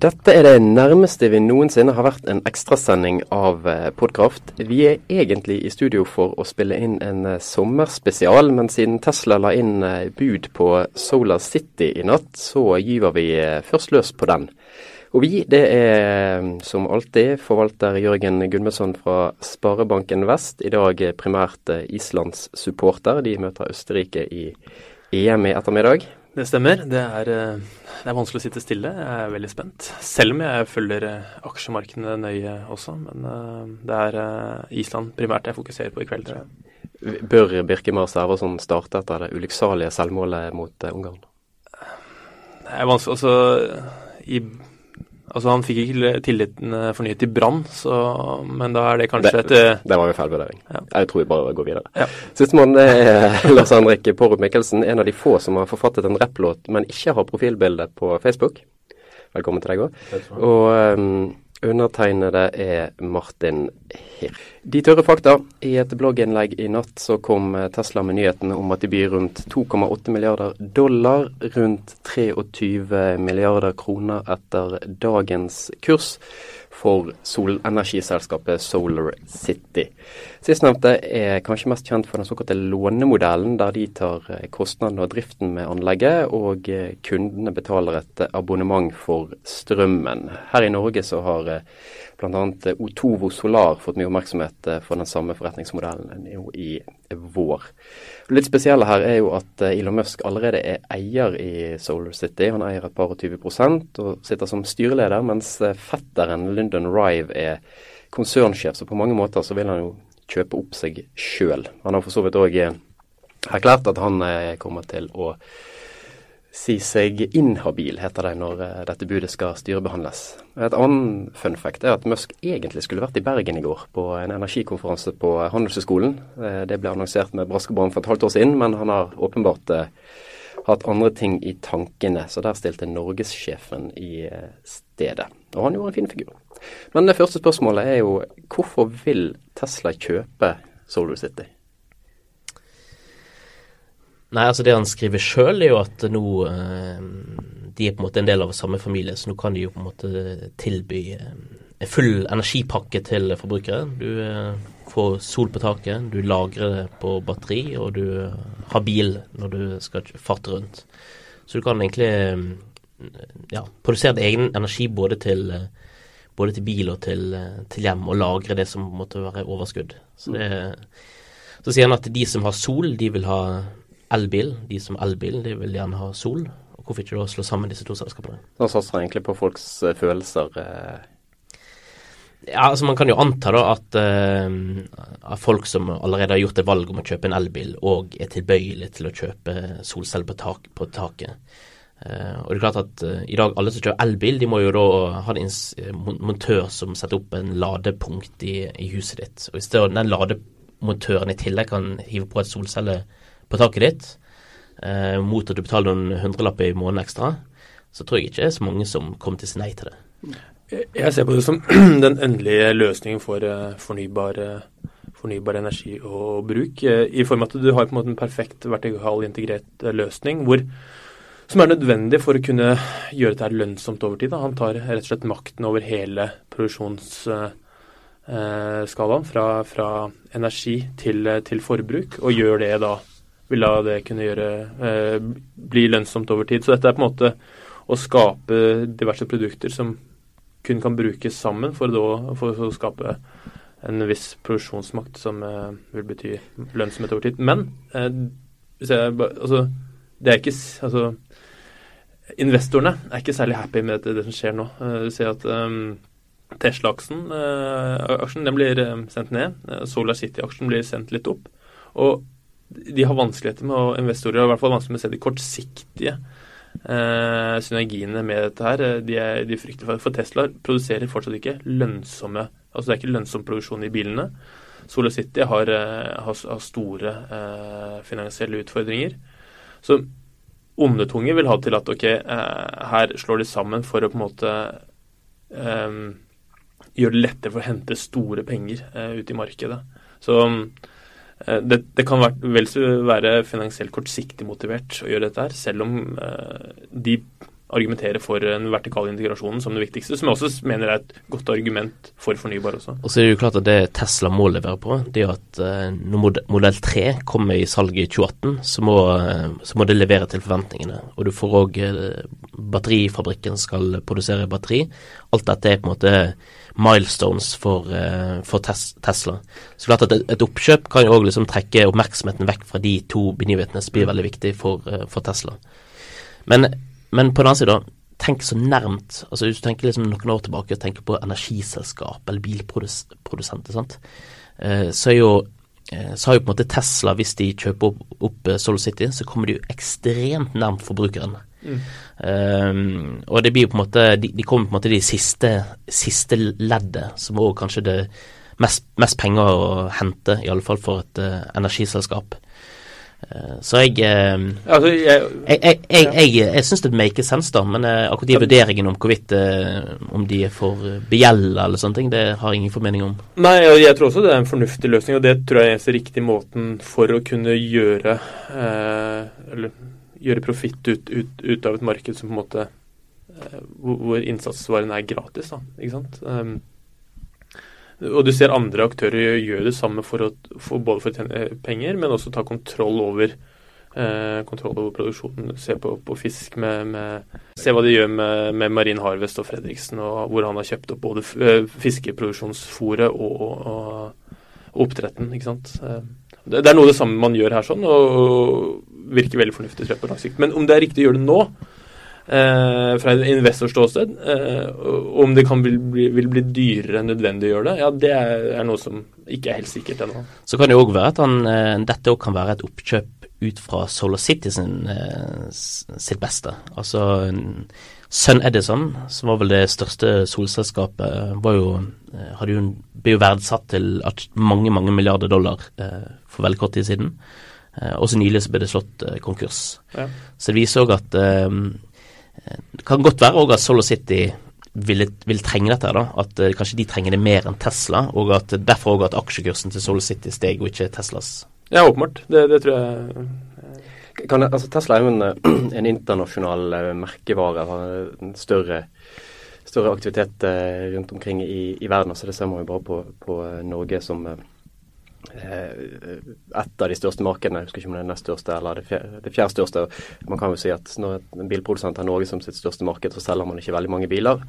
Dette er det nærmeste vi noensinne har vært en ekstrasending av Podkraft. Vi er egentlig i studio for å spille inn en sommerspesial, men siden Tesla la inn bud på Solar City i natt, så gyver vi først løs på den. Og vi, det er som alltid forvalter Jørgen Gunnmesson fra Sparebanken Vest. I dag primært Islands supporter. De møter Østerrike i EM i ettermiddag. Det stemmer. Det er, det er, vanskelig å sitte stille. Jeg er veldig spent. Selv om jeg følger aksjemarkedene nøye også. Men det er Island primært jeg fokuserer på i kveld, tror jeg. Bør Birkemar Servarsson starte etter det ulykksalige selvmålet mot Ungarn? Det er vanskelig. Altså, i Altså Han fikk ikke tilliten eh, fornyet i Brann, men da er det kanskje det, et Det var en feilvurdering. Ja. Jeg tror vi bare går videre. Ja. Sistemann er Lars Henrik Porrup Mikkelsen, en av de få som har forfattet en rapplåt, men ikke har profilbilde på Facebook. Velkommen til deg òg. Og um, Undertegnede er Martin Hirr. De tørre fakta. I et blogginnlegg i natt så kom Tesla med nyheten om at de byr rundt 2,8 milliarder dollar, rundt 23 milliarder kroner etter dagens kurs, for solenergiselskapet Solar City. Sistnevnte er kanskje mest kjent for den såkalte lånemodellen, der de tar kostnadene og driften med anlegget, og kundene betaler et abonnement for strømmen. Her i Norge så har bl.a. Otovo Solar fått mye oppmerksomhet for den samme forretningsmodellen i vår. Litt spesielle her er jo at Elon Musk allerede er eier i Solar City. Han eier et par og 20 prosent og sitter som styreleder, mens fetteren Lyndon Rive er konsernsjef. Så på mange måter så vil han jo kjøpe opp seg sjøl. Han har for så vidt òg erklært at han kommer til å si seg inhabil, heter det når dette budet skal styrebehandles. Et annet fun fact er at Musk egentlig skulle vært i Bergen i går, på en energikonferanse på Handelshøyskolen. Det ble annonsert med brask og bram for et halvt år siden, men han har åpenbart hatt andre ting i tankene. Så der stilte norgessjefen i stedet. Og han gjorde en fin figur. Men det første spørsmålet er jo hvorfor vil Tesla kjøpe Solar City? Nei, altså det han skriver sjøl er jo at nå eh, de er på en måte en del av samme familie, så nå kan de jo på en måte tilby eh, en full energipakke til forbrukere. Du eh, får sol på taket, du lagrer det på batteri, og du har bil når du skal farte rundt. Så du kan egentlig ja, produsere egen energi både til, både til bil og til, til, hjem, og lagre det som måtte være overskudd. Så, det, så sier han at de som har sol, de vil ha elbil. De som elbil, de vil gjerne ha sol. Og hvorfor ikke da slå sammen disse to selskapene? Da satser han egentlig på folks uh, følelser? Uh... Ja, altså Man kan jo anta da at, at folk som allerede har gjort et valg om å kjøpe en elbil, og er tilbøyelig til å kjøpe solceller på, tak, på taket. Uh, og det er klart at uh, i dag alle som kjører elbil, de må jo da ha en montør som setter opp en ladepunkt i, i huset ditt. Og hvis den lademontøren i tillegg kan hive på et solcelle på taket ditt eh, mot at du betaler noen hundrelapper i måneden ekstra, så tror jeg ikke det er så mange som kommer til å si nei til det. Jeg ser på det som den endelige løsningen for uh, fornybar, uh, fornybar, energi og bruk. I form av at du har på en måte en perfekt vertikal integrert løsning hvor, som er nødvendig for å kunne gjøre dette lønnsomt over tid. Han tar rett og slett makten over hele produksjonsskalaen fra, fra, energi til, til forbruk, og gjør det da vil da det kunne gjøre, eh, bli lønnsomt over tid. Så dette er på en måte å skape diverse produkter som kun kan brukes sammen for, da, for å skape en viss produksjonsmakt som eh, vil bety lønnsomhet over tid. Men eh, jeg, altså, det er ikke altså, Investorene er ikke særlig happy med det, det som skjer nå. Eh, du ser at Tesla-aksjen den blir sendt ned. Solar City-aksjen blir sendt litt opp. Og de har vanskeligheter med, og investorer har i hvert fall vanskelig med å se de kortsiktige eh, synergiene med dette her. De, er, de frykter for, for Tesla produserer fortsatt ikke lønnsomme Altså det er ikke lønnsom produksjon i bilene. Solar City har, eh, har, har store eh, finansielle utfordringer. Så ondetunge vil ha til at ok, eh, her slår de sammen for å på en måte eh, gjøre det lettere for å hente store penger eh, ut i markedet. Så Eh, det, det, kan vel være finansielt kortsiktig motivert å gjøre dette her, selv om uh, de argumentere for den vertikale integrasjonen som det viktigste, som jeg også mener er et godt argument for fornybar også. Og så er det jo klart at det Tesla må levere på, det er at uh, når modell 3 kommer i salget i 2018, så må, uh, så må, det levere til forventningene. Og du får òg uh, Batterifabrikken skal produsere batteri. Alt dette er på en måte milestones for, for tes Tesla. Så klart at et oppkjøp kan jo òg liksom trekke oppmerksomheten vekk fra de to begivenhetene som blir veldig viktig for, for Tesla. Men men på den annen side, tenk så nærmt altså Hvis du tenker liksom noen år tilbake og tenker på energiselskap eller bilprodusenter, sant? Eh, så er jo eh, så har jo på en måte Tesla, hvis de kjøper opp, opp eh, City, så kommer de jo ekstremt nærmt forbrukeren. Mm. Um, og det blir jo på en måte De, de kommer på en måte de siste, siste leddet, som òg kanskje det mest, mest penger å hente, i alle fall for et uh, energiselskap. Eh, så jeg eh, altså, Jeg, jeg, jeg, jeg, jeg syns det maker sense, da. Men eh, akkurat de vurderingene om hvorvidt om de er for begjelda eller sånne ting, det har jeg ingen formening om. Nei, jeg tror også det er en fornuftig løsning, og det tror jeg er eneste riktige måten for å kunne gjøre eh, Eller gjøre profitt ut, ut, ut, av et marked som på en måte hvor, hvor innsatsvaren er gratis, da. Ikke sant. Og du ser andre aktører gjøre det samme for å, for både for å tjene penger, men også ta kontroll over, eh, kontroll over produksjonen. Se på, på fisk med, med, Se hva de gjør med, med Marin Harvest og Fredriksen, og hvor han har kjøpt opp både fiskeproduksjonsforet og, og, og oppdretten. ikke sant? Eh, det, det er noe av det samme man gjør her, sånn, og virker veldig fornuftig tror jeg, på lang sikt. Men om det er riktig å gjøre det nå, eh, fra en investorståsted. Eh, om det kan bli, bli, vil bli dyrere enn nødvendig å gjøre det, ja, det er, noe som ikke er helt sikkert ennå. Så kan det òg være at han, eh, dette òg kan være et oppkjøp ut fra Solar City sin, eh, sitt beste. Altså Sun Edison, som var vel det største solselskapet, var jo, eh, hadde jo, ble jo verdsatt til mange, mange milliarder dollar eh, for veldig kort tid siden. Eh, også nylig så ble det slått konkurs. Ja. Så det viser òg at det kan godt være òg at Solo City vil, vil, trenge dette. da, At uh, kanskje de trenger det mer enn Tesla, og at derfor òg at aksjekursen til Solo City steg, og ikke Teslas. Ja, åpenbart. Det, det, tror jeg kan, altså, Tesla er jo en, eh, en internasjonal uh, merkevare. Har en større, større aktivitet rundt omkring i, i, verden. så Det ser man jo bare på, på Norge som Eh, et av de største markedene. Jeg husker ikke om det er nest største eller det, fjerde, største. Man kan jo si at når en bilprodusent har Norge som sitt største marked, så selger man ikke veldig mange biler.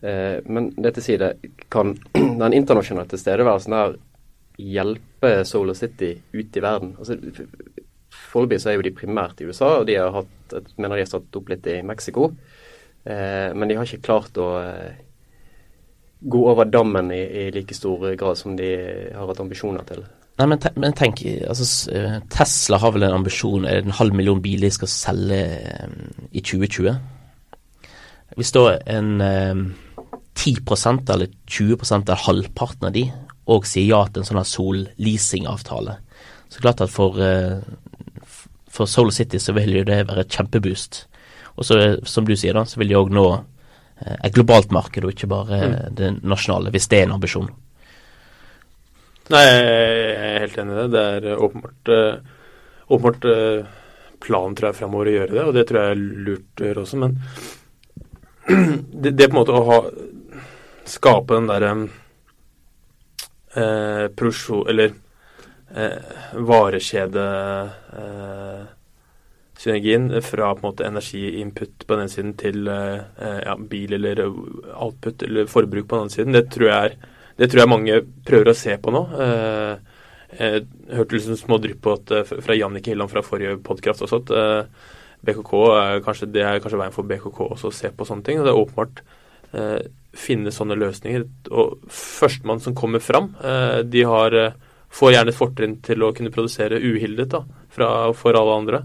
Eh, men det til side, kan den internasjonale tilstedeværelsen der hjelpe Solar City ut i verden? Altså, Foreløpig er jo de primært i USA, og de har hatt, jeg mener de har satt opp litt i Mexico. Eh, men de har ikke klart å gå over dammen i, i, like stor grad som de har hatt ambisjoner til. Nei, men, te men tenk, altså, eh, Tesla har vel en ambisjon er det en halv million biler de skal selge um, i 2020. Hvis da en um, 10% eller 20% eller halvparten av de og sier ja til en sånn sol-leasing-avtale, så klart at for, uh, for Solar City så vil jo det være et kjempeboost. Og så, som du sier, da, så vil de òg nå Eh, et globalt marked, og ikke bare mm. det nasjonale, hvis det er en ambisjon. Nei, jeg er helt enig i det. Det er åpenbart, uh, åpenbart uh, planen tror jeg fremover å gjøre det, og det tror jeg er lurt å gjøre også. Men det, det, på en måte å ha skape den derre eh, produksjon Eller varekjede eh, fra på en måte energiinput på den siden til eh, ja, bil eller output eller forbruk på den siden, det tror jeg, er, det tror jeg mange prøver å se på nå. Eh, jeg hørte liksom små drypp på at, eh, fra Jannicke Hilland fra forrige podkast også at BKK er kanskje, det er kanskje veien for BKK også å se på sånne ting. og Det er åpenbart eh, finne sånne løsninger. Og førstemann som kommer fram, eh, de har, får gjerne et fortrinn til å kunne produsere uhildet da, fra, for alle andre.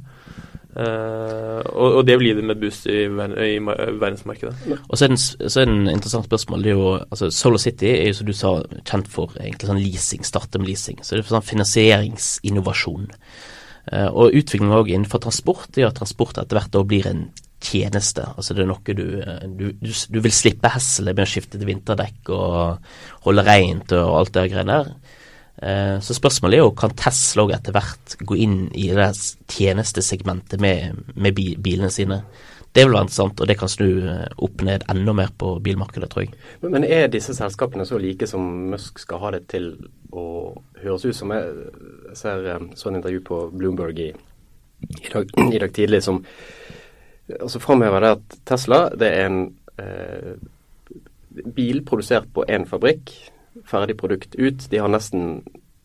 Uh, og, og, det blir det med boost i, i, verdensmarkedet. Og så er, det, så er det en interessant spørsmål. Det er jo, altså Solar City er jo som du sa kjent for egentlig sånn leasing, starte med leasing. Så det er sånn finansieringsinnovasjon. Uh, og utviklingen også innenfor transport er at transport etter hvert da blir en tjeneste. Altså det er noe du, du, du, du vil slippe hesselet med å skifte til vinterdekk og holde rent og alt det greiene der. Eh, så spørsmålet er jo kan Tesla etter hvert gå inn i det tjenestesegmentet med, med bilene sine. Det vil være interessant, og det kan snu opp ned enda mer på bilmarkedet, tror jeg. Men, er disse selskapene så like som Musk skal ha det til å høres ut som? Jeg ser så en intervju på Bloomberg i, i, dag, i dag, tidlig som altså framhever det at Tesla det er en eh, bil produsert på én fabrikk, ferdig produkt ut. De har nesten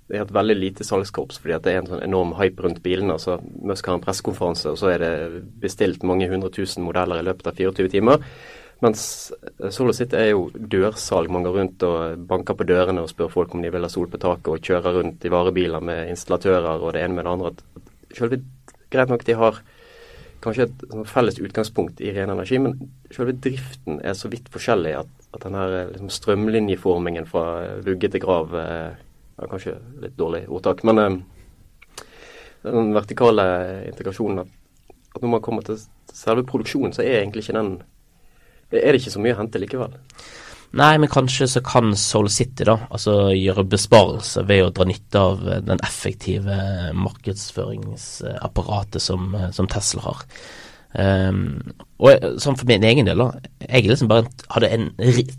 de har et veldig lite salgskorps fordi at det er en sånn enorm hype rundt bilene. altså Musk har en pressekonferanse, og så er det bestilt mange hundre tusen modeller i løpet av 24 timer. Mens SolarCity er jo dørsalg. Man går rundt og banker på dørene og spør folk om de vil ha sol på taket, og kjører rundt i varebiler med installatører og det ene med det andre. Selve, greit nok de har kanskje et sånn felles utgangspunkt i ren energi, men selve driften er så vidt forskjellig at, at den her liksom, strømlinjeformingen fra vugge til grav eh, er kanskje litt dårlig ordtak. Men eh, den vertikale integrasjonen at, at, når man kommer til selve produksjonen, så er egentlig ikke den Er det ikke så mye å hente likevel? Nei, men kanskje så kan Soul City da, altså gjøre besparelser ved å dra nytte av den effektive markedsføringsapparatet som, som Tesla har. Um, og sånn for min egen del, da. Jeg liksom bare hadde en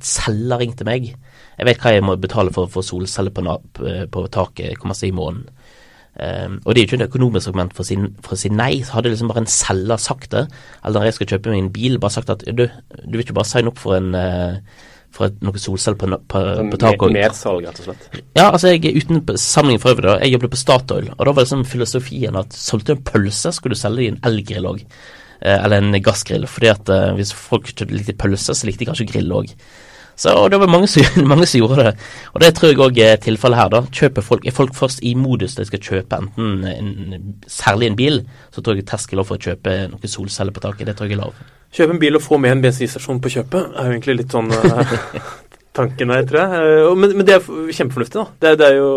selger ringt til meg jeg vet hva jeg må betale for å få solceller på, på taket kommer seg i måneden. Um, og det er jo ikke et økonomisk argument for å, si, for å si nei. Så hadde liksom bare en selger sagt det, eller når jeg skal kjøpe meg en bil, bare sagt at du, du vil ikke bare signe opp for en uh, for et, noe solceller på, på, på taket. Mersalg, rett og slett? Ja, altså jeg uten sammenligning for øvrig, da. Jeg jobbet på Statoil, og da var liksom filosofien at solgte du en pølse, skulle du selge i en elgrill òg. Uh, eller en gassgrill. fordi at uh, hvis folk likte pølser, så likte de kanskje grill òg. Så det var mange som, mange som, gjorde det. Og det tror jeg òg er tilfellet her. da. Kjøper folk, Er folk først i modus de skal kjøpe enten en, særlig en bil, så tror jeg terskelen for å kjøpe noen solceller på taket, det tror jeg er lav. Kjøpe en bil og få med en bensinstasjon på kjøpet er jo egentlig litt sånn uh, tanken her, tror jeg. Men, men, det er kjempefornuftig, da. Det, det er jo,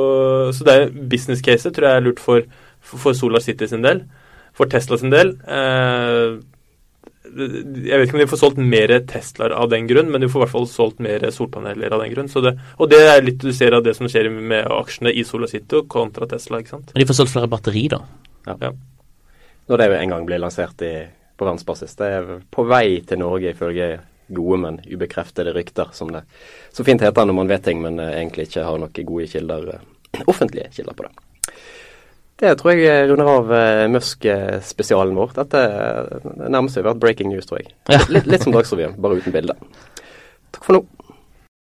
så det er business case tror jeg er lurt for, for Solar City sin del. For Tesla sin del. Uh, jeg vet ikke om de får solgt mer Teslaer av den grunn, men de får i hvert fall solgt mer solpaneler av den grunn. Det, og det er litt du ser av det som skjer med aksjene i Solacito kontra Tesla. ikke sant? Men de får solgt flere batteri, da. Ja. ja. Når det en gang blir lansert i, på verdensbasis. Det er på vei til Norge ifølge gode, men ubekreftede rykter, som det så fint heter når man vet ting, men uh, egentlig ikke har noen gode kilder, uh, offentlige kilder på det. Det tror jeg runder av uh, Musk-spesialen vår. Dette nærmer seg vært breaking news, tror jeg. Ja. Litt, litt som Dagsrevyen, bare uten bilde. Takk for nå.